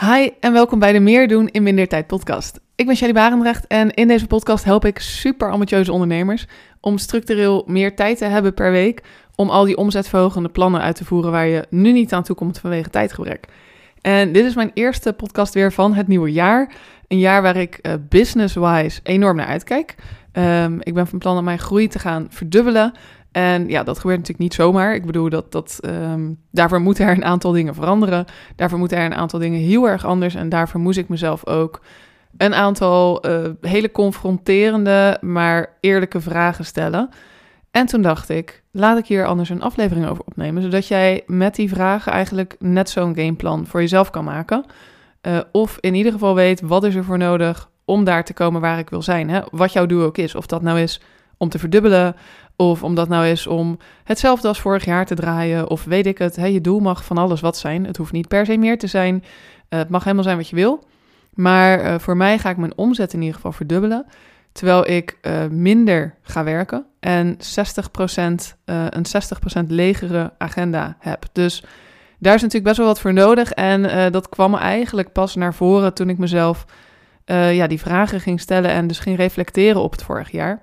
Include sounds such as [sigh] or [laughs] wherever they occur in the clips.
Hi en welkom bij de Meer doen in minder tijd podcast. Ik ben Shelly Barendrecht en in deze podcast help ik super ambitieuze ondernemers om structureel meer tijd te hebben per week om al die omzetverhogende plannen uit te voeren waar je nu niet aan toe komt vanwege tijdgebrek. En dit is mijn eerste podcast weer van het nieuwe jaar. Een jaar waar ik uh, business-wise enorm naar uitkijk. Um, ik ben van plan om mijn groei te gaan verdubbelen. En ja, dat gebeurt natuurlijk niet zomaar. Ik bedoel, dat, dat, um, daarvoor moeten er een aantal dingen veranderen. Daarvoor moeten er een aantal dingen heel erg anders. En daarvoor moest ik mezelf ook een aantal uh, hele confronterende, maar eerlijke vragen stellen. En toen dacht ik, laat ik hier anders een aflevering over opnemen, zodat jij met die vragen eigenlijk net zo'n gameplan voor jezelf kan maken. Uh, of in ieder geval weet, wat is er voor nodig om daar te komen waar ik wil zijn. Hè? Wat jouw doel ook is. Of dat nou is om te verdubbelen, of om dat nou is om hetzelfde als vorig jaar te draaien, of weet ik het. Hè? Je doel mag van alles wat zijn. Het hoeft niet per se meer te zijn. Uh, het mag helemaal zijn wat je wil. Maar uh, voor mij ga ik mijn omzet in ieder geval verdubbelen. Terwijl ik uh, minder ga werken en 60%, uh, een 60% legere agenda heb. Dus daar is natuurlijk best wel wat voor nodig. En dat kwam eigenlijk pas naar voren toen ik mezelf ja, die vragen ging stellen en dus ging reflecteren op het vorig jaar.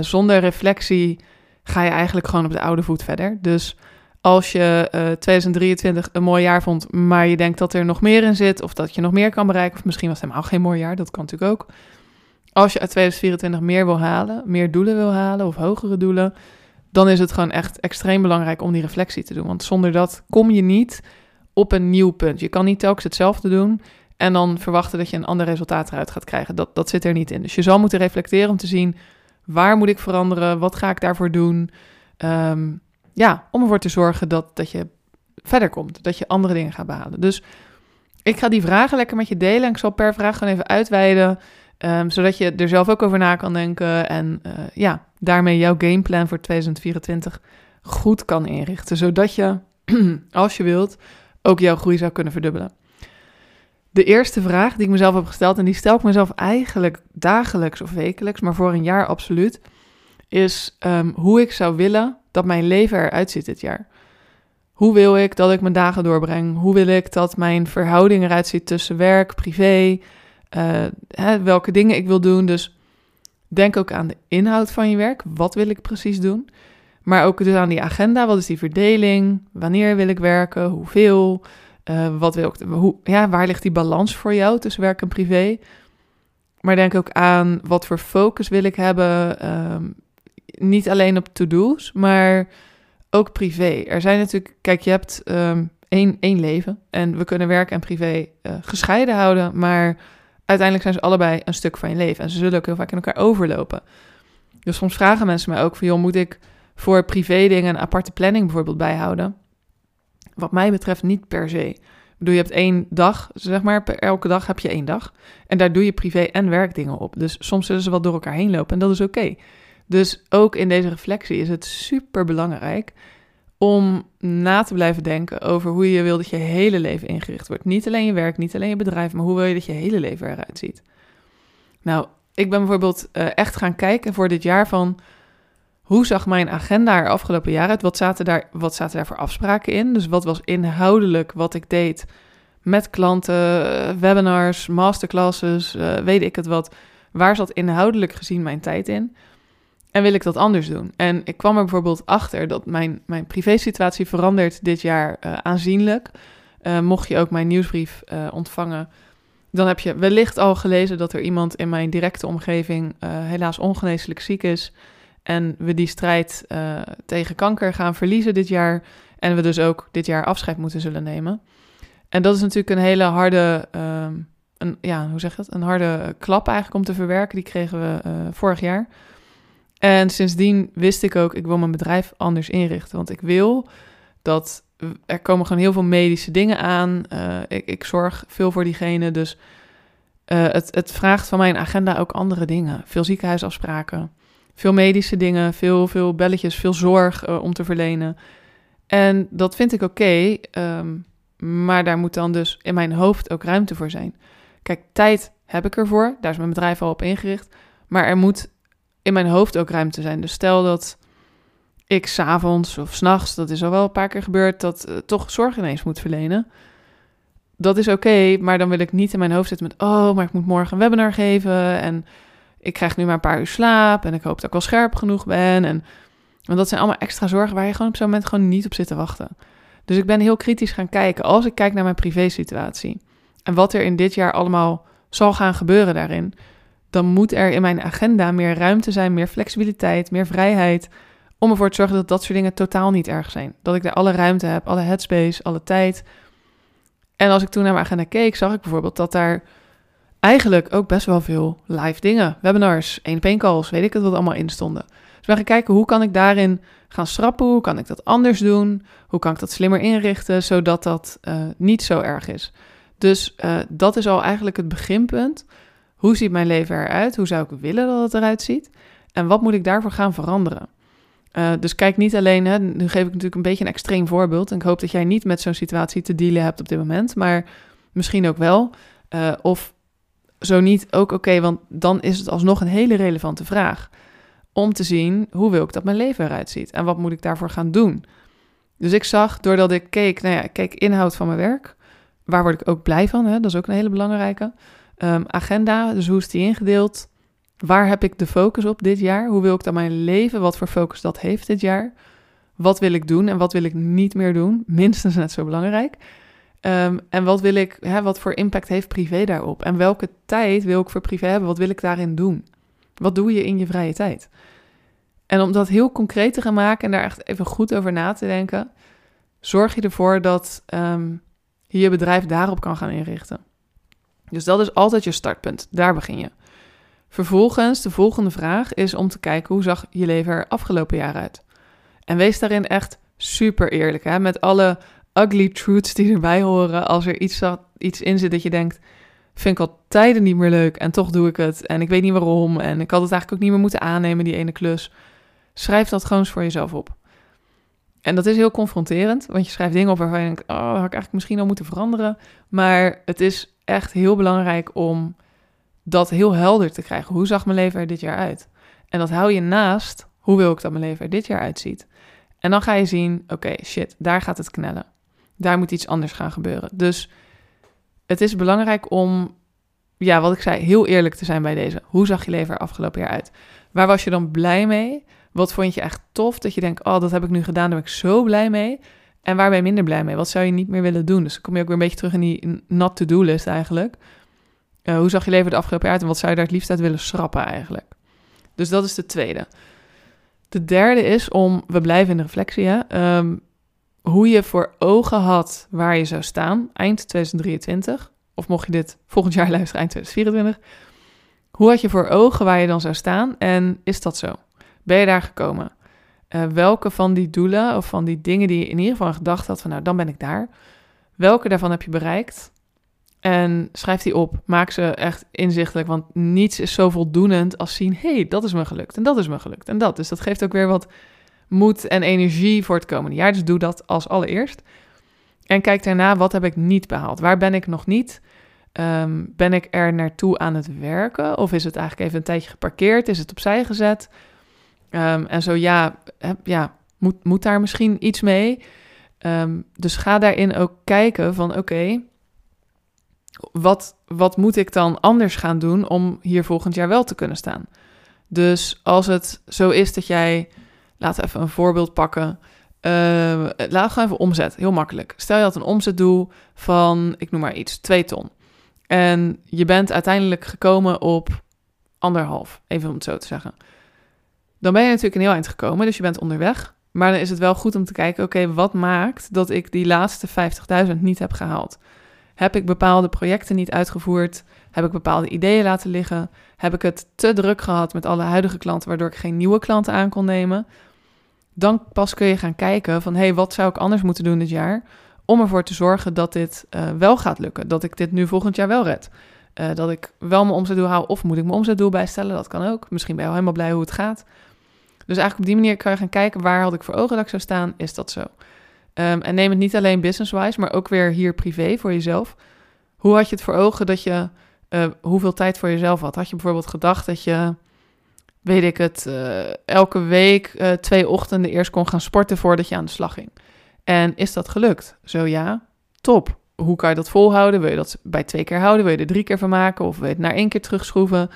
Zonder reflectie ga je eigenlijk gewoon op de oude voet verder. Dus als je 2023 een mooi jaar vond, maar je denkt dat er nog meer in zit, of dat je nog meer kan bereiken, of misschien was het helemaal geen mooi jaar, dat kan natuurlijk ook als je uit 2024 meer wil halen, meer doelen wil halen of hogere doelen, dan is het gewoon echt extreem belangrijk om die reflectie te doen. Want zonder dat kom je niet op een nieuw punt. Je kan niet telkens hetzelfde doen en dan verwachten dat je een ander resultaat eruit gaat krijgen. Dat, dat zit er niet in. Dus je zal moeten reflecteren om te zien waar moet ik veranderen, wat ga ik daarvoor doen. Um, ja, om ervoor te zorgen dat, dat je verder komt, dat je andere dingen gaat behalen. Dus ik ga die vragen lekker met je delen en ik zal per vraag gewoon even uitweiden Um, zodat je er zelf ook over na kan denken en uh, ja, daarmee jouw gameplan voor 2024 goed kan inrichten. Zodat je, [clears throat] als je wilt, ook jouw groei zou kunnen verdubbelen. De eerste vraag die ik mezelf heb gesteld, en die stel ik mezelf eigenlijk dagelijks of wekelijks, maar voor een jaar absoluut, is um, hoe ik zou willen dat mijn leven eruit ziet dit jaar. Hoe wil ik dat ik mijn dagen doorbreng? Hoe wil ik dat mijn verhouding eruit ziet tussen werk, privé, uh, hè, welke dingen ik wil doen. Dus denk ook aan de inhoud van je werk. Wat wil ik precies doen? Maar ook dus aan die agenda. Wat is die verdeling? Wanneer wil ik werken? Hoeveel? Uh, wat wil ik, hoe, ja, waar ligt die balans voor jou tussen werk en privé? Maar denk ook aan wat voor focus wil ik hebben. Um, niet alleen op to-do's, maar ook privé. Er zijn natuurlijk, kijk, je hebt um, één, één leven en we kunnen werk en privé uh, gescheiden houden, maar uiteindelijk zijn ze allebei een stuk van je leven. En ze zullen ook heel vaak in elkaar overlopen. Dus soms vragen mensen mij ook van, joh, moet ik voor privé dingen een aparte planning bijvoorbeeld bijhouden? Wat mij betreft niet per se. Ik bedoel, je hebt één dag, zeg maar, elke dag heb je één dag. En daar doe je privé en werkdingen op. Dus soms zullen ze wat door elkaar heen lopen en dat is oké. Dus ook in deze reflectie is het super belangrijk om na te blijven denken over hoe je wil dat je hele leven ingericht wordt. Niet alleen je werk, niet alleen je bedrijf, maar hoe wil je dat je hele leven eruit ziet. Nou, ik ben bijvoorbeeld uh, echt gaan kijken voor dit jaar van hoe zag mijn agenda er afgelopen jaar uit? Wat zaten, daar, wat zaten daar voor afspraken in? Dus wat was inhoudelijk wat ik deed met klanten, webinars, masterclasses, uh, weet ik het wat. Waar zat inhoudelijk gezien mijn tijd in? En wil ik dat anders doen? En ik kwam er bijvoorbeeld achter dat mijn, mijn privésituatie verandert dit jaar uh, aanzienlijk. Uh, mocht je ook mijn nieuwsbrief ontvangen, dan heb je wellicht al gelezen dat er iemand in mijn directe omgeving helaas ongeneeslijk ziek is. En we die strijd tegen kanker gaan verliezen dit jaar. En we dus ook dit jaar afscheid moeten zullen nemen. En dat is natuurlijk een hele harde, ehm, een, ja, hoe zeg je dat? Een harde klap eigenlijk om te verwerken. Die kregen we vorig jaar. En sindsdien wist ik ook, ik wil mijn bedrijf anders inrichten. Want ik wil dat er komen gewoon heel veel medische dingen aan. Uh, ik, ik, zorg veel voor diegene. Dus het, het vraagt van mijn agenda ook andere dingen. Veel ziekenhuisafspraken, veel medische dingen, veel, veel belletjes, veel zorg uh, om te verlenen. En dat vind ik oké, um, maar daar moet dan dus in mijn hoofd ook ruimte voor zijn. Kijk, tijd heb ik ervoor, daar is mijn bedrijf al op ingericht. Maar er moet in mijn hoofd ook ruimte zijn. Dus stel dat ik s'avonds of s'nachts, dat is al wel een paar keer gebeurd, dat uh, toch zorg ineens moet verlenen. dat is oké, maar dan wil ik niet in mijn hoofd zitten met... oh, maar ik moet morgen een webinar geven... en ik krijg nu maar een paar uur slaap... en ik hoop dat ik wel scherp genoeg ben. En, want dat zijn allemaal extra zorgen... waar je gewoon op zo'n moment gewoon niet op zit te wachten. Dus ik ben heel kritisch gaan kijken. Als ik kijk naar mijn privésituatie... en wat er in dit jaar allemaal zal gaan gebeuren daarin... dan moet er in mijn agenda meer ruimte zijn... meer flexibiliteit, meer vrijheid... om ervoor te zorgen dat dat soort dingen totaal niet erg zijn. Dat ik daar alle ruimte heb, alle headspace, alle tijd... En als ik toen naar mijn agenda keek, zag ik bijvoorbeeld dat daar eigenlijk ook best wel veel live dingen, webinars, één op calls, weet ik het wat allemaal in stonden. Dus we gaan kijken hoe kan ik daarin gaan schrappen, hoe kan ik dat anders doen, hoe kan ik dat slimmer inrichten, zodat dat uh, niet zo erg is. Dus uh, dat is al eigenlijk het beginpunt. Hoe ziet mijn leven eruit? Hoe zou ik willen dat het eruit ziet? En wat moet ik daarvoor gaan veranderen? Uh, dus kijk niet alleen, hè, nu geef ik natuurlijk een beetje een extreem voorbeeld. En ik hoop dat jij niet met zo'n situatie te dealen hebt op dit moment, maar misschien ook wel. Of zo niet, ook oké, want dan is het alsnog een hele relevante vraag. Om te zien, hoe wil ik dat mijn leven eruit ziet? En wat moet ik daarvoor gaan doen? Dus ik zag, doordat ik keek, nou ja, ik inhoud van mijn werk. Waar word ik ook blij van? Hè? Dat is ook een hele belangrijke. Um, agenda, dus hoe is die ingedeeld? Waar heb ik de focus op dit jaar? Hoe wil ik dan mijn leven? Wat voor focus dat heeft dit jaar? Wat wil ik doen en wat wil ik niet meer doen? Minstens net zo belangrijk. Um, en wat wil ik, hè, wat voor impact heeft privé daarop? En welke tijd wil ik voor privé hebben? Wat wil ik daarin doen? Wat doe je in je vrije tijd? En om dat heel concreet te gaan maken en daar echt even goed over na te denken, zorg je ervoor dat um, je je bedrijf daarop kan gaan inrichten. Dus dat is altijd je startpunt. Daar begin je. Vervolgens, de volgende vraag is om te kijken hoe zag je leven er afgelopen jaar uit. En wees daarin echt super eerlijk, hè? met alle ugly truths die erbij horen. Als er iets, iets in zit dat je denkt, vind ik al tijden niet meer leuk en toch doe ik het. En ik weet niet waarom en ik had het eigenlijk ook niet meer moeten aannemen, die ene klus. Schrijf dat gewoon eens voor jezelf op. En dat is heel confronterend, want je schrijft dingen op waarvan je denkt, oh, dat had ik eigenlijk misschien al moeten veranderen. Maar het is echt heel belangrijk om dat heel helder te krijgen. Hoe zag mijn leven er dit jaar uit? En dat hou je naast, hoe wil ik dat mijn leven er dit jaar uitziet? En dan ga je zien, oké, shit, daar gaat het knellen. Daar moet iets anders gaan gebeuren. Dus het is belangrijk om, ja, wat ik zei, heel eerlijk te zijn bij deze. Hoe zag je leven er afgelopen jaar uit? Waar was je dan blij mee? Wat vond je echt tof? Dat je denkt, oh, dat heb ik nu gedaan, daar ben ik zo blij mee. En waar ben je minder blij mee? Wat zou je niet meer willen doen? Dus dan kom je ook weer een beetje terug in die not-to-do-list eigenlijk. Uh, hoe zag je leven de afgelopen jaar uit en wat zou je daar het liefst uit willen schrappen eigenlijk? Dus dat is de tweede. De derde is om, we blijven in de reflectie, hè, um, hoe je voor ogen had waar je zou staan eind 2023. Of mocht je dit volgend jaar [laughs] luisteren, eind 2024. Hoe had je voor ogen waar je dan zou staan en is dat zo? Ben je daar gekomen? Uh, welke van die doelen of van die dingen die je in ieder geval gedacht had van nou dan ben ik daar. Welke daarvan heb je bereikt? En schrijf die op. Maak ze echt inzichtelijk. Want niets is zo voldoenend als zien: hé, hey, dat is me gelukt. En dat is me gelukt. En dat. Dus dat geeft ook weer wat moed en energie voor het komende jaar. Dus doe dat als allereerst. En kijk daarna: wat heb ik niet behaald? Waar ben ik nog niet? Um, ben ik er naartoe aan het werken? Of is het eigenlijk even een tijdje geparkeerd? Is het opzij gezet? Um, en zo ja, heb, ja moet, moet daar misschien iets mee? Um, dus ga daarin ook kijken van oké. Wat, wat moet ik dan anders gaan doen om hier volgend jaar wel te kunnen staan? Dus als het zo is dat jij, laten we even een voorbeeld pakken. Uh, laat gewoon even omzet, heel makkelijk. Stel je had een omzetdoel van, ik noem maar iets, 2 ton. En je bent uiteindelijk gekomen op anderhalf, even om het zo te zeggen. Dan ben je natuurlijk een heel eind gekomen, dus je bent onderweg. Maar dan is het wel goed om te kijken, oké, wat maakt dat ik die laatste 50.000 niet heb gehaald? Heb ik bepaalde projecten niet uitgevoerd? Heb ik bepaalde ideeën laten liggen? Heb ik het te druk gehad met alle huidige klanten, waardoor ik geen nieuwe klanten aan kon nemen? Dan pas kun je gaan kijken van, hé, hey, wat zou ik anders moeten doen dit jaar? Om ervoor te zorgen dat dit uh, wel gaat lukken. Dat ik dit nu volgend jaar wel red. Uh, dat ik wel mijn omzetdoel haal of moet ik mijn omzetdoel bijstellen? Dat kan ook. Misschien ben je al helemaal blij hoe het gaat. Dus eigenlijk op die manier kan je gaan kijken, waar had ik voor ogen dat ik zou staan? Is dat zo? Um, en neem het niet alleen business-wise, maar ook weer hier privé voor jezelf. Hoe had je het voor ogen dat je uh, hoeveel tijd voor jezelf had? Had je bijvoorbeeld gedacht dat je, weet ik het, uh, elke week uh, twee ochtenden eerst kon gaan sporten voordat je aan de slag ging? En is dat gelukt? Zo ja, top. hoe kan je dat volhouden? Wil je dat bij twee keer houden? Wil je er drie keer van maken? Of wil je het naar één keer terugschroeven?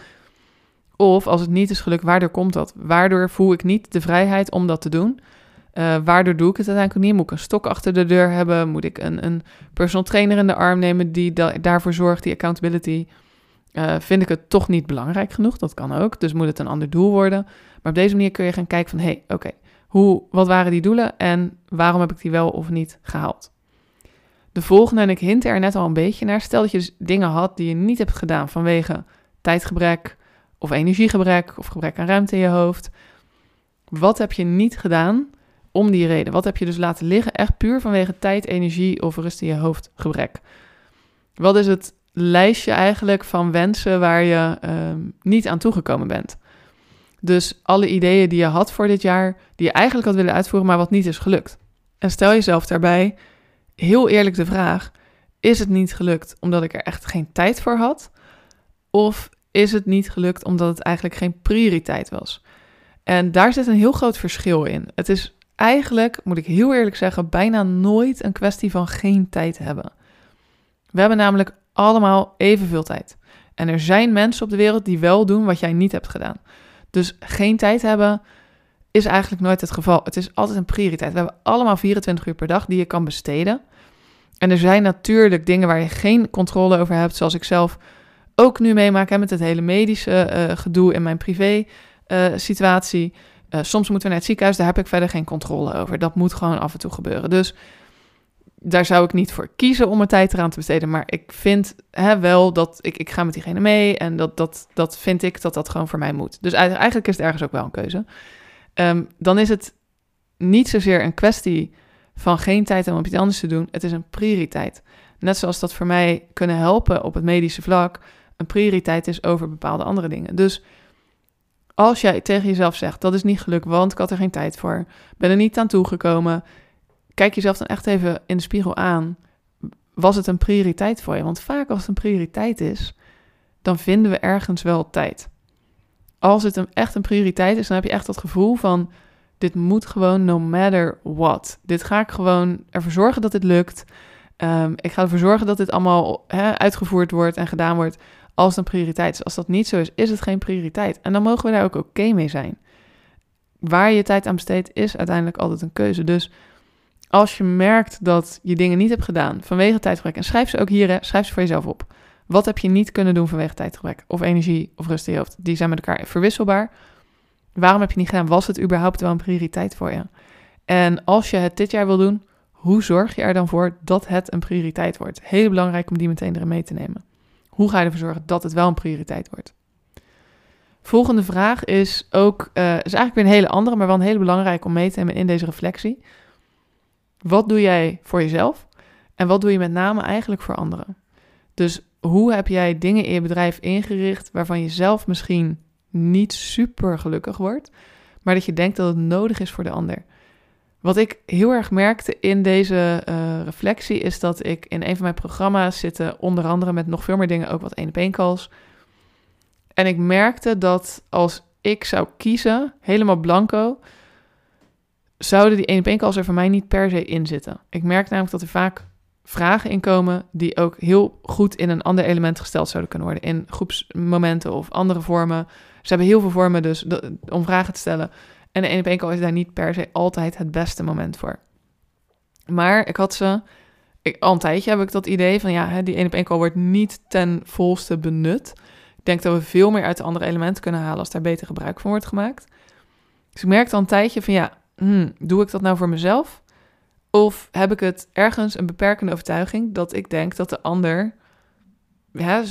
Of als het niet is gelukt, waardoor komt dat? Waardoor voel ik niet de vrijheid om dat te doen? Uh, waardoor doe ik het uiteindelijk niet? Moet ik een stok achter de deur hebben? Moet ik een, een personal trainer in de arm nemen die daarvoor zorgt, die accountability? Uh, vind ik het toch niet belangrijk genoeg? Dat kan ook. Dus moet het een ander doel worden. Maar op deze manier kun je gaan kijken van... hé, hey, oké, hoe, wat waren die doelen en waarom heb ik die wel of niet gehaald? De volgende, en ik hint er net al een beetje naar... stel dat je dus dingen had die je niet hebt gedaan vanwege tijdgebrek... of energiegebrek of gebrek aan ruimte in je hoofd. Wat heb je niet gedaan om die reden? Wat heb je dus laten liggen echt puur vanwege tijd, energie of rust in je hoofdgebrek? Wat is het lijstje eigenlijk van wensen waar je uh, niet aan toegekomen bent. Dus alle ideeën die je had voor dit jaar, die je eigenlijk had willen uitvoeren, maar wat niet is gelukt. En stel jezelf daarbij heel eerlijk de vraag: is het niet gelukt omdat ik er echt geen tijd voor had? Of is het niet gelukt omdat het eigenlijk geen prioriteit was? En daar zit een heel groot verschil in. Het is eigenlijk, moet ik heel eerlijk zeggen, bijna nooit een kwestie van geen tijd hebben. We hebben namelijk allemaal evenveel tijd. En er zijn mensen op de wereld die wel doen wat jij niet hebt gedaan. Dus geen tijd hebben is eigenlijk nooit het geval. Het is altijd een prioriteit. We hebben allemaal 24 uur per dag die je kan besteden. En er zijn natuurlijk dingen waar je geen controle over hebt, zoals ik zelf ook nu meemaak hè, met het hele medische uh, gedoe in mijn privé uh, situatie. Uh, soms moeten we naar het ziekenhuis, daar heb ik verder geen controle over. Dat moet gewoon af en toe gebeuren. Dus daar zou ik niet voor kiezen om mijn tijd eraan te besteden. Maar ik vind hè, wel dat ik, ik ga met diegene mee. En dat, dat, dat vind ik dat dat gewoon voor mij moet. Dus eigenlijk is het ergens ook wel een keuze. Um, dan is het niet zozeer een kwestie van geen tijd om iets anders te doen. Het is een prioriteit. Net zoals dat voor mij kunnen helpen op het medische vlak een prioriteit is over bepaalde andere dingen. Dus als jij tegen jezelf zegt dat is niet gelukt, want ik had er geen tijd voor, ben er niet aan toegekomen, kijk jezelf dan echt even in de spiegel aan. Was het een prioriteit voor je? Want vaak als het een prioriteit is, dan vinden we ergens wel tijd. Als het een, echt een prioriteit is, dan heb je echt dat gevoel van: dit moet gewoon no matter what. Dit ga ik gewoon ervoor zorgen dat dit lukt. Um, ik ga ervoor zorgen dat dit allemaal uitgevoerd wordt en gedaan wordt als het een prioriteit is. Als dat niet zo is, is het geen prioriteit. En dan mogen we daar ook oké mee zijn. Waar je tijd aan besteedt, is uiteindelijk altijd een keuze. Dus als je merkt dat je dingen niet hebt gedaan vanwege tijdgebrek, en schrijf ze ook hier, schrijf ze voor jezelf op. Wat heb je niet kunnen doen vanwege tijdgebrek of energie of rust in je hoofd? Die zijn met elkaar verwisselbaar. Waarom heb je niet gedaan? Was het überhaupt wel een prioriteit voor je? En als je het dit jaar wil doen, hoe zorg je er dan voor dat het een prioriteit wordt? Heel belangrijk om die meteen erin mee te nemen. Hoe ga je ervoor zorgen dat het wel een prioriteit wordt? Volgende vraag is ook, uh, is eigenlijk weer een hele andere, maar wel een hele belangrijke om mee te nemen in deze reflectie. Wat doe jij voor jezelf? En wat doe je met name eigenlijk voor anderen? Dus hoe heb jij dingen in je bedrijf ingericht waarvan je zelf misschien niet super gelukkig wordt, maar dat je denkt dat het nodig is voor de ander? Wat ik heel erg merkte in deze uh, reflectie is dat ik in een van mijn programma's zit, onder andere met nog veel meer dingen, ook wat één op calls. En ik merkte dat als ik zou kiezen, helemaal blanco, zouden die 1 op 1 calls er voor mij niet per se in zitten. Ik merk namelijk dat er vaak vragen inkomen die ook heel goed in een ander element gesteld zouden kunnen worden. In groepsmomenten of andere vormen. Ze hebben heel veel vormen dus om vragen te stellen. En de 1 op 1 call is daar niet per se altijd het beste moment voor. Maar ik had ze... Ik, al een tijdje heb ik dat idee van ja, die 1 op 1 call wordt niet ten volste benut. Ik denk dat we veel meer uit de andere elementen kunnen halen als daar beter gebruik van wordt gemaakt. Dus ik merkte al een tijdje van ja, hmm, doe ik dat nou voor mezelf? Of heb ik het ergens een beperkende overtuiging dat ik denk dat de ander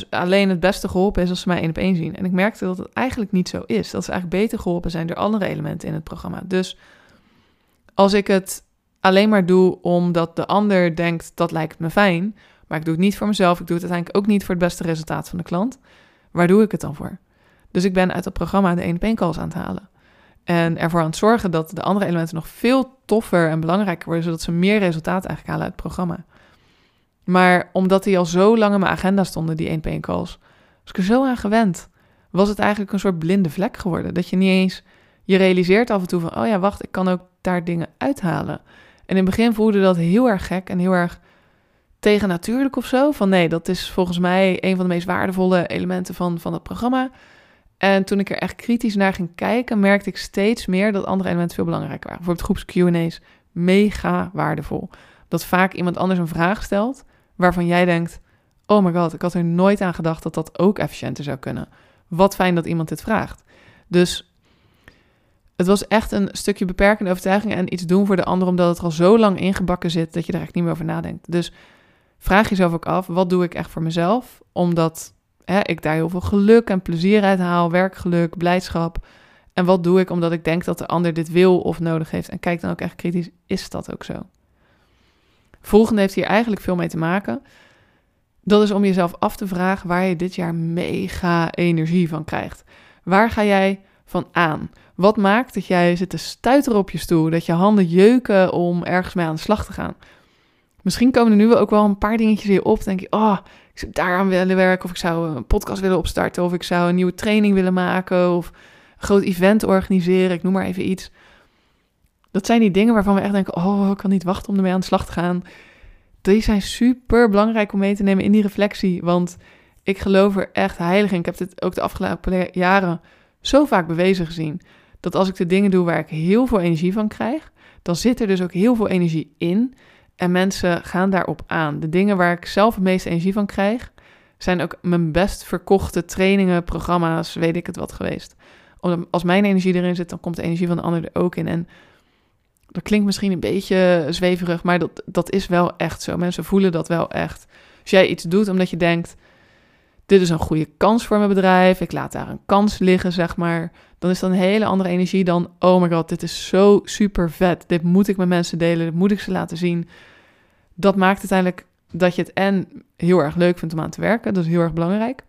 alleen het beste geholpen is als ze mij één op één zien? En ik merkte dat het eigenlijk niet zo is. Dat ze eigenlijk beter geholpen zijn door andere elementen in het programma. Dus als ik het alleen maar doe omdat de ander denkt dat lijkt me fijn, maar ik doe het niet voor mezelf, ik doe het uiteindelijk ook niet voor het beste resultaat van de klant, waar doe ik het dan voor? Dus ik ben uit het programma de één op één calls aan het halen. En ervoor aan het zorgen dat de andere elementen nog veel toffer en belangrijker worden, zodat ze meer resultaat eigenlijk halen uit het programma. Maar omdat die al zo lang in mijn agenda stonden, die 1 1 calls, was ik er zo aan gewend. Was het eigenlijk een soort blinde vlek geworden. Dat je niet eens, je realiseert af en toe van, oh ja, wacht, ik kan ook daar dingen uithalen. En in het begin voelde dat heel erg gek en heel erg tegennatuurlijk of zo. Van nee, dat is volgens mij een van de meest waardevolle elementen van, van het programma. En toen ik er echt kritisch naar ging kijken, merkte ik steeds meer dat andere elementen veel belangrijker waren. Bijvoorbeeld groeps Q&A's, mega waardevol. Dat vaak iemand anders een vraag stelt waarvan jij denkt, oh my god, ik had er nooit aan gedacht dat dat ook efficiënter zou kunnen. Wat fijn dat iemand dit vraagt. Dus het was echt een stukje beperkende overtuiging en iets doen voor de ander, omdat het al zo lang ingebakken zit dat je er echt niet meer over nadenkt. Dus vraag jezelf ook af, wat doe ik echt voor mezelf? Omdat ik daar heel veel geluk en plezier uit haal, werkgeluk, blijdschap. En wat doe ik omdat ik denk dat de ander dit wil of nodig heeft? En kijk dan ook echt kritisch, is dat ook zo? Volgende heeft hier eigenlijk veel mee te maken. Dat is om jezelf af te vragen waar je dit jaar mega energie van krijgt. Waar ga jij van aan? Wat maakt dat jij zit te stuiteren op je stoel, dat je handen jeuken om ergens mee aan de slag te gaan? Misschien komen er nu ook wel een paar dingetjes weer op. denk je, oh, ik zou daaraan willen werken, of ik zou een podcast willen opstarten, of ik zou een nieuwe training willen maken, of een groot event organiseren, ik noem maar even iets. Dat zijn die dingen waarvan we echt denken, oh, ik kan niet wachten om ermee aan de slag te gaan. Die zijn super belangrijk om mee te nemen in die reflectie, want ik geloof er echt heilig in. Ik heb dit ook de afgelopen jaren zo vaak bewezen gezien, dat als ik de dingen doe waar ik heel veel energie van krijg, dan zit er dus ook heel veel energie in. En mensen gaan daarop aan. De dingen waar ik zelf het meeste energie van krijg, zijn ook mijn best verkochte trainingen, programma's, weet ik het wat geweest. Als mijn energie erin zit, dan komt de energie van de ander er ook in. En dat klinkt misschien een beetje zweverig, maar dat, dat is wel echt zo. Mensen voelen dat wel echt. Als jij iets doet omdat je denkt, dit is een goede kans voor mijn bedrijf, ik laat daar een kans liggen, zeg maar, dan is dat een hele andere energie dan, oh my god, dit is zo super vet, dit moet ik met mensen delen, dit moet ik ze laten zien. Dat maakt uiteindelijk dat je het en heel erg leuk vindt om aan te werken, dat is heel erg belangrijk.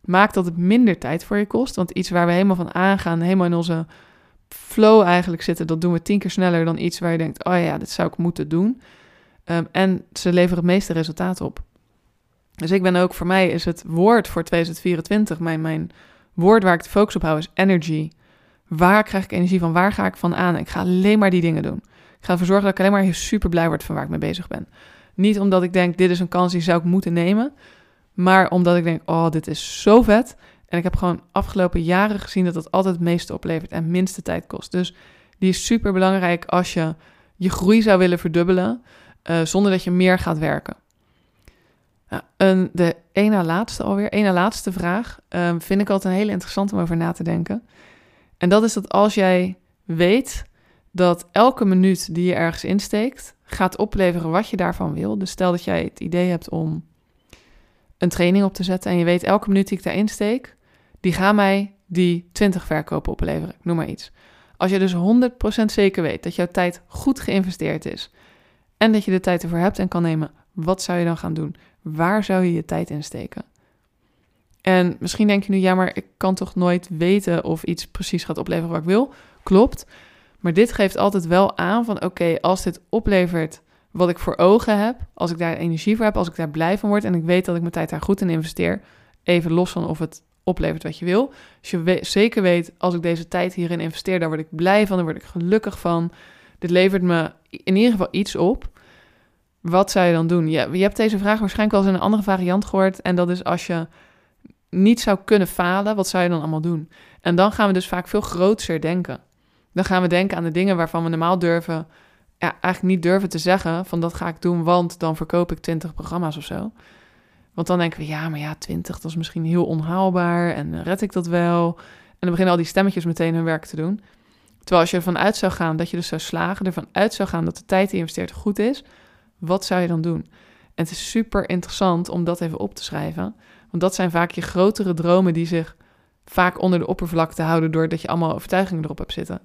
Maakt dat het minder tijd voor je kost, want iets waar we helemaal van aangaan, helemaal in onze flow eigenlijk zitten, dat doen we tien keer sneller dan iets waar je denkt, oh ja, dit zou ik moeten doen. Um, en ze leveren het meeste resultaat op. Dus ik ben ook, voor mij is het woord voor 2024, mijn, mijn woord waar ik de focus op hou, is energy. Waar krijg ik energie van? Waar ga ik van aan? Ik ga alleen maar die dingen doen. Ga ervoor zorgen dat ik alleen maar super blij word van waar ik mee bezig ben. Niet omdat ik denk, dit is een kans die zou ik moeten nemen. Maar omdat ik denk, oh, dit is zo vet. En ik heb gewoon afgelopen jaren gezien dat dat altijd het meeste oplevert en minste tijd kost. Dus die is super belangrijk als je je groei zou willen verdubbelen, uh, zonder dat je meer gaat werken. Nou, de ene laatste alweer, ene laatste vraag, um, vind ik altijd een hele interessante om over na te denken. En dat is dat als jij weet dat elke minuut die je ergens insteekt, gaat opleveren wat je daarvan wil. Dus stel dat jij het idee hebt om een training op te zetten en je weet elke minuut die ik daarin steek, die gaan mij die 20 verkopen opleveren. noem maar iets. Als je dus 100% zeker weet dat jouw tijd goed geïnvesteerd is en dat je de tijd ervoor hebt en kan nemen, wat zou je dan gaan doen? Waar zou je je tijd in steken? En misschien denk je nu, ja, maar ik kan toch nooit weten of iets precies gaat opleveren wat ik wil. Klopt. Maar dit geeft altijd wel aan van, oké, als dit oplevert wat ik voor ogen heb, als ik daar energie voor heb, als ik daar blij van word en ik weet dat ik mijn tijd daar goed in investeer, even los van of het oplevert wat je wil. Als je zeker weet, als ik deze tijd hierin investeer, daar word ik blij van, daar word ik gelukkig van. Dit levert me in ieder geval iets op. Wat zou je dan doen? Je, hebt deze vraag waarschijnlijk wel eens in een andere variant gehoord. En dat is als je niet zou kunnen falen, wat zou je dan allemaal doen? En dan gaan we dus vaak veel groter denken. Dan gaan we denken aan de dingen waarvan we normaal durven, ja, eigenlijk niet durven te zeggen van dat ga ik doen, want dan verkoop ik 20 programma's of zo. Want dan denken we, ja, maar ja, 20, dat is misschien heel onhaalbaar en red ik dat wel? En dan beginnen al die stemmetjes meteen hun werk te doen. Terwijl als je ervan uit zou gaan dat je dus zou slagen, ervan uit zou gaan dat de tijd die je investeert goed is, wat zou je dan doen? En het is super interessant om dat even op te schrijven. Want dat zijn vaak je grotere dromen die zich vaak onder de oppervlakte houden doordat je allemaal overtuigingen erop hebt zitten.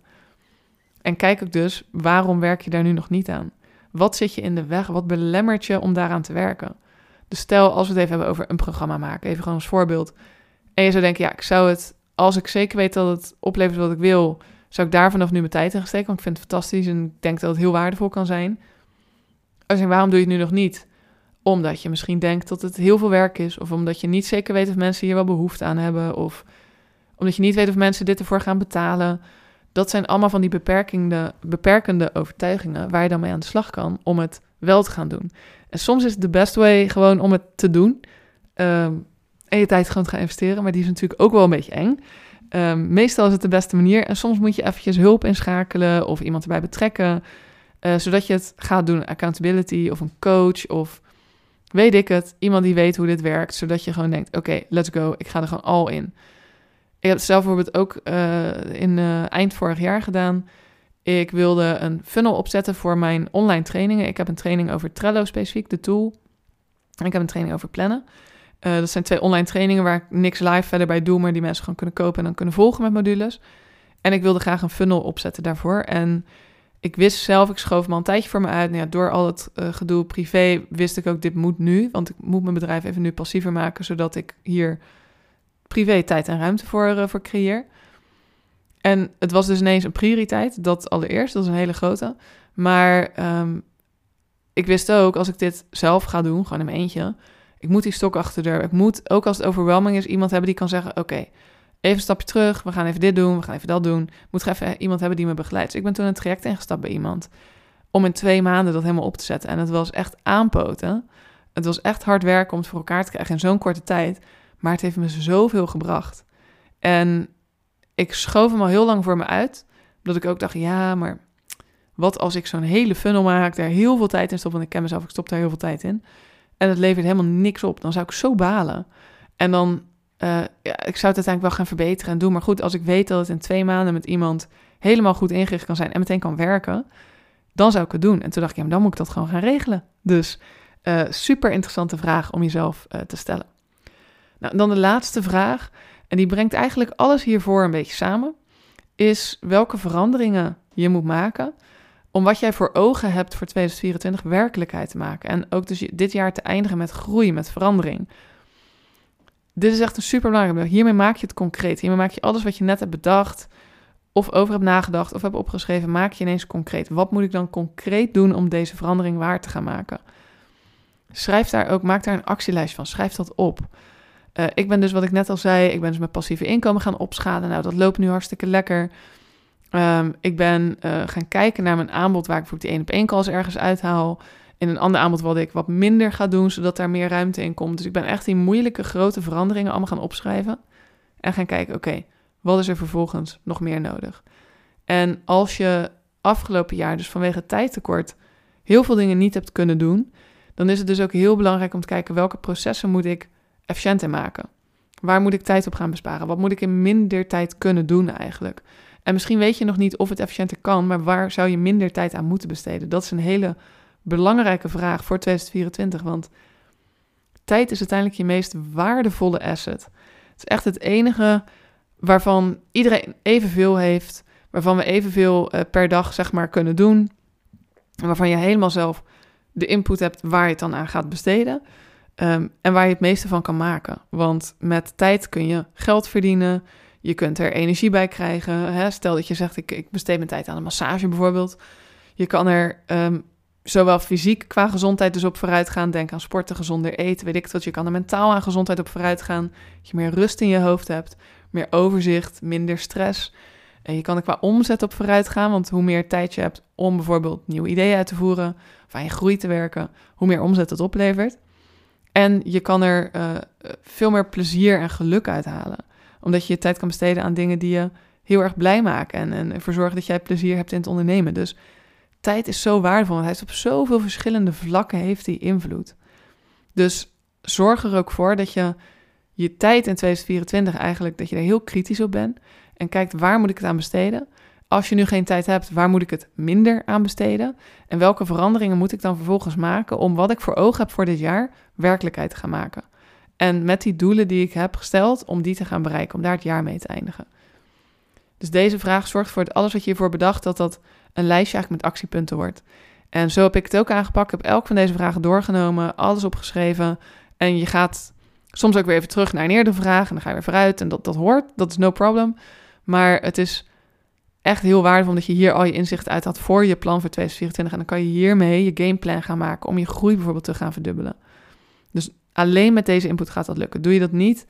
En kijk ook dus, waarom werk je daar nu nog niet aan? Wat zit je in de weg? Wat belemmert je om daaraan te werken? Dus stel, als we het even hebben over een programma maken, even gewoon als voorbeeld. En je zou denken, ja, ik zou het, als ik zeker weet dat het oplevert wat ik wil, zou ik daar vanaf nu mijn tijd in steken. Want ik vind het fantastisch en ik denk dat het heel waardevol kan zijn. Dus waarom doe je het nu nog niet? Omdat je misschien denkt dat het heel veel werk is, of omdat je niet zeker weet of mensen hier wel behoefte aan hebben, of omdat je niet weet of mensen dit ervoor gaan betalen. Dat zijn allemaal van die beperkende, beperkende overtuigingen waar je dan mee aan de slag kan om het wel te gaan doen. En soms is de best way gewoon om het te doen. Ehm, en je tijd gewoon te gaan investeren. Maar die is natuurlijk ook wel een beetje eng. Ehm, meestal is het de beste manier. En soms moet je eventjes hulp inschakelen of iemand erbij betrekken. Uh, zodat je het gaat doen. Accountability of een coach of weet ik het. Iemand die weet hoe dit werkt. Zodat je gewoon denkt, oké, let's go. Ik ga er gewoon al in. Ik heb zelf bijvoorbeeld ook uh, in uh, eind vorig jaar gedaan. Ik wilde een funnel opzetten voor mijn online trainingen. Ik heb een training over Trello specifiek, de tool. En ik heb een training over plannen. Uh, dat zijn twee online trainingen waar ik niks live verder bij doe, maar die mensen gewoon kunnen kopen en dan kunnen volgen met modules. En ik wilde graag een funnel opzetten daarvoor. En ik wist zelf, ik schoof me al een tijdje voor me uit. Nou door al het gedoe privé wist ik ook, dit moet nu. Want ik moet mijn bedrijf even nu passiever maken, zodat ik hier privé tijd en ruimte voor, uh, voor creëer. En het was dus ineens een prioriteit, dat allereerst, dat is een hele grote. Maar um, ik wist ook, als ik dit zelf ga doen, gewoon in mijn eentje, ik moet die stok achter de deur. Ik moet, ook als het overwhelming is, iemand hebben die kan zeggen, oké, even een stapje terug, we gaan even dit doen, we gaan even dat doen. Moet even iemand hebben die me begeleidt. Dus ik ben toen een traject ingestapt bij iemand, om in twee maanden dat helemaal op te zetten. En het was echt aanpoten. Het was echt hard werken om het voor elkaar te krijgen in zo'n korte tijd. Maar het heeft me zoveel gebracht. En ik schoof hem al heel lang voor me uit. Dat ik ook dacht, ja, maar wat als ik zo'n hele funnel maak, daar heel veel tijd in stop. Want ik ken mezelf, ik stop daar heel veel tijd in. En het levert helemaal niks op. Dan zou ik zo balen. En dan, uh, ja, ik zou het uiteindelijk wel gaan verbeteren en doen. Maar goed, als ik weet dat het in twee maanden met iemand helemaal goed ingericht kan zijn en meteen kan werken, dan zou ik het doen. En toen dacht ik, ja, dan moet ik dat gewoon gaan regelen. Dus uh, super interessante vraag om jezelf uh, te stellen. Nou, dan de laatste vraag. En die brengt eigenlijk alles hiervoor een beetje samen. Is welke veranderingen je moet maken om wat jij voor ogen hebt voor 2024 werkelijkheid te maken. En ook dus dit jaar te eindigen met groei, met verandering. Dit is echt een super belangrijk. Hiermee maak je het concreet. Hiermee maak je alles wat je net hebt bedacht, of over hebt nagedacht, of hebt opgeschreven, maak je ineens concreet. Wat moet ik dan concreet doen om deze verandering waar te gaan maken? Schrijf daar ook, maak daar een actielijst van. Schrijf dat op. Uh, ik ben dus, wat ik net al zei, ik ben dus mijn passieve inkomen gaan opschalen. Nou, dat loopt nu hartstikke lekker. Um, ik ben uh, gaan kijken naar mijn aanbod, waar ik bijvoorbeeld die 1 op 1 calls ergens uithaal. In een ander aanbod wat ik wat minder ga doen, zodat daar meer ruimte in komt. Dus ik ben echt die moeilijke, grote veranderingen allemaal gaan opschrijven. En gaan kijken, oké, wat is er vervolgens nog meer nodig? En als je afgelopen jaar, dus vanwege tijdtekort, heel veel dingen niet hebt kunnen doen, dan is het dus ook heel belangrijk om te kijken welke processen moet ik efficiënter maken. Waar moet ik tijd op gaan besparen? Wat moet ik in minder tijd kunnen doen eigenlijk? En misschien weet je nog niet of het efficiënter kan, maar waar zou je minder tijd aan moeten besteden? Dat is een hele belangrijke vraag voor 2024, want tijd is uiteindelijk je meest waardevolle asset. Het is echt het enige waarvan iedereen evenveel heeft, waarvan we evenveel uh, per dag zeg maar kunnen doen, waarvan je helemaal zelf de input hebt waar je het dan aan gaat besteden. Um, en waar je het meeste van kan maken. Want met tijd kun je geld verdienen. Je kunt er energie bij krijgen. Stel dat je zegt, ik, ik besteed mijn tijd aan een massage bijvoorbeeld. Je kan er um, zowel fysiek qua gezondheid dus op vooruit gaan. Denk aan sporten, gezonder eten, weet ik wat. Je kan er mentaal aan gezondheid op vooruit gaan. Dat je meer rust in je hoofd hebt. Meer overzicht, minder stress. En je kan er qua omzet op vooruit gaan. Want hoe meer tijd je hebt om bijvoorbeeld nieuwe ideeën uit te voeren. Of aan je groei te werken. Hoe meer omzet het oplevert. En je kan er uh, veel meer plezier en geluk uithalen. Omdat je je tijd kan besteden aan dingen die je heel erg blij maken. En, en ervoor zorgen dat jij plezier hebt in het ondernemen. Dus tijd is zo waardevol. Want hij is op zoveel verschillende vlakken heeft invloed. Dus zorg er ook voor dat je je tijd in 2024 eigenlijk, dat je er heel kritisch op bent. En kijkt waar moet ik het aan besteden. Als je nu geen tijd hebt, waar moet ik het minder aan besteden? En welke veranderingen moet ik dan vervolgens maken om wat ik voor ogen heb voor dit jaar werkelijkheid te gaan maken? En met die doelen die ik heb gesteld, om die te gaan bereiken, om daar het jaar mee te eindigen. Dus deze vraag zorgt voor dat alles wat je hiervoor bedacht, dat dat een lijstje eigenlijk met actiepunten wordt. En zo heb ik het ook aangepakt. Ik heb elk van deze vragen doorgenomen, alles opgeschreven. En je gaat soms ook weer even terug naar een eerdere vraag en dan ga je weer vooruit. En dat, dat hoort, dat is no problem. Maar het is echt heel waardevol dat je hier al je inzicht uit had voor je plan voor 2024. En dan kan je hiermee je gameplan gaan maken om je groei bijvoorbeeld te gaan verdubbelen. Dus alleen met deze input gaat dat lukken. Doe je dat niet,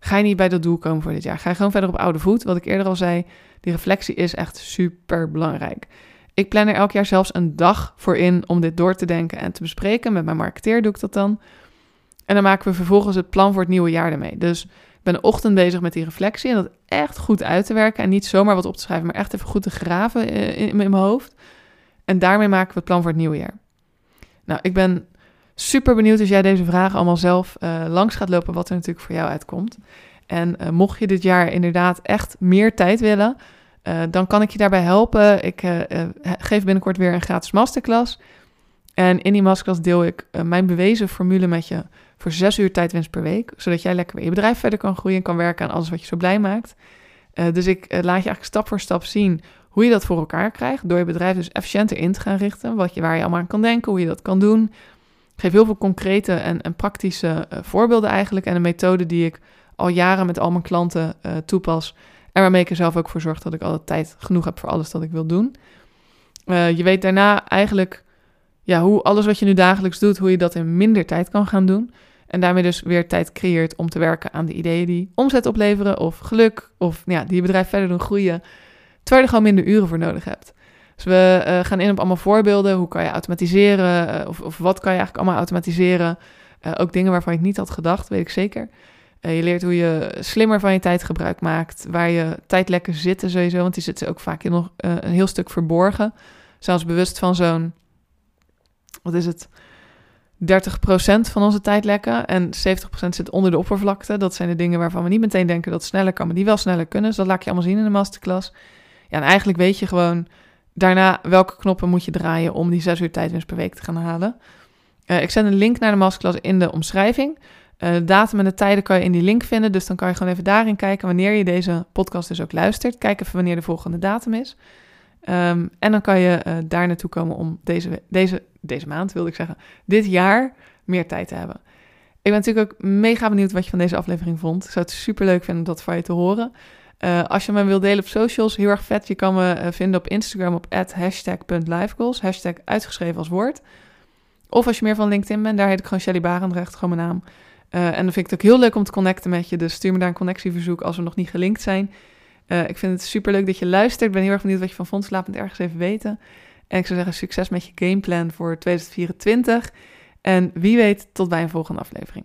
ga je niet bij dat doel komen voor dit jaar. Ga je gewoon verder op oude voet. Wat ik eerder al zei, die reflectie is echt super belangrijk. Ik plan er elk jaar zelfs een dag voor in om dit door te denken en te bespreken. Met mijn marketeer doe ik dat dan. En dan maken we vervolgens het plan voor het nieuwe jaar ermee. Dus ben een ochtend bezig met die reflectie en dat echt goed uit te werken. En niet zomaar wat op te schrijven, maar echt even goed te graven in, in mijn hoofd. En daarmee maken we het plan voor het nieuwe jaar. Nou, ik ben super benieuwd als jij deze vragen allemaal zelf uh, langs gaat lopen, wat er natuurlijk voor jou uitkomt. En uh, mocht je dit jaar inderdaad echt meer tijd willen, dan kan ik je daarbij helpen. Ik geef binnenkort weer een gratis masterclass. En in die masterclass deel ik mijn bewezen formule met je voor zes uur tijdwinst per week. Zodat jij lekker weer je bedrijf verder kan groeien en kan werken aan alles wat je zo blij maakt. dus ik laat je eigenlijk stap voor stap zien hoe je dat voor elkaar krijgt. Door je bedrijf dus efficiënter in te gaan richten. Wat je, waar je allemaal aan kan denken, hoe je dat kan doen. Ik geef heel veel concrete en, en praktische uh, voorbeelden eigenlijk. En een methode die ik al jaren met al mijn klanten toepas. En waarmee ik er zelf ook voor zorg dat ik altijd tijd genoeg heb voor alles dat ik wil doen. Je weet daarna eigenlijk ja, hoe alles wat je nu dagelijks doet, hoe je dat in minder tijd kan gaan doen. En daarmee dus weer tijd creëert om te werken aan de ideeën die omzet opleveren of geluk of ja, die je bedrijf verder doen groeien. Terwijl je er gewoon minder uren voor nodig hebt. Dus we uh, gaan in op allemaal voorbeelden. Hoe kan je automatiseren? Uh, of, of, wat kan je eigenlijk allemaal automatiseren? Uh, ook dingen waarvan ik niet had gedacht, weet ik zeker. je leert hoe je slimmer van je tijd gebruik maakt. Waar je tijdlekken zitten sowieso. Want die zitten ook vaak nog een heel stuk verborgen. Zelfs bewust van zo'n... Wat is het? 30% van onze tijdlekken. En 70% zit onder de oppervlakte. Dat zijn de dingen waarvan we niet meteen denken dat het sneller kan. Maar die wel sneller kunnen. Dus dat laat je allemaal zien in de masterclass. Ja, en eigenlijk weet je gewoon daarna welke knoppen moet je draaien om die zes uur tijdwinst per week te gaan halen. Uh, ik zet een link naar de masterclass in de omschrijving. Uh, de datum en de tijden kan je in die link vinden. Dus dan kan je gewoon even daarin kijken wanneer je deze podcast dus ook luistert. Kijk even wanneer de volgende datum is. Um, en dan kan je uh, daar naartoe komen om deze, deze, deze maand, wilde ik zeggen, dit jaar meer tijd te hebben. Ik ben natuurlijk ook mega benieuwd wat je van deze aflevering vond. Ik zou het super leuk vinden om dat van je te horen. Uh, als je me wil delen op socials, heel erg vet. Je kan me uh, vinden op Instagram op hashtag.lifegoals. Hashtag uitgeschreven als woord. Of als je meer van LinkedIn bent, daar heet ik gewoon Shelly Barendrecht, gewoon mijn naam. En dan vind ik het ook heel leuk om te connecten met je. Dus stuur me daar een connectieverzoek als we nog niet gelinkt zijn. Ik vind het super leuk dat je luistert. Ik ben heel erg benieuwd wat je van het ergens even weten. En ik zou zeggen, succes met je gameplan voor 2024. En wie weet, tot bij een volgende aflevering.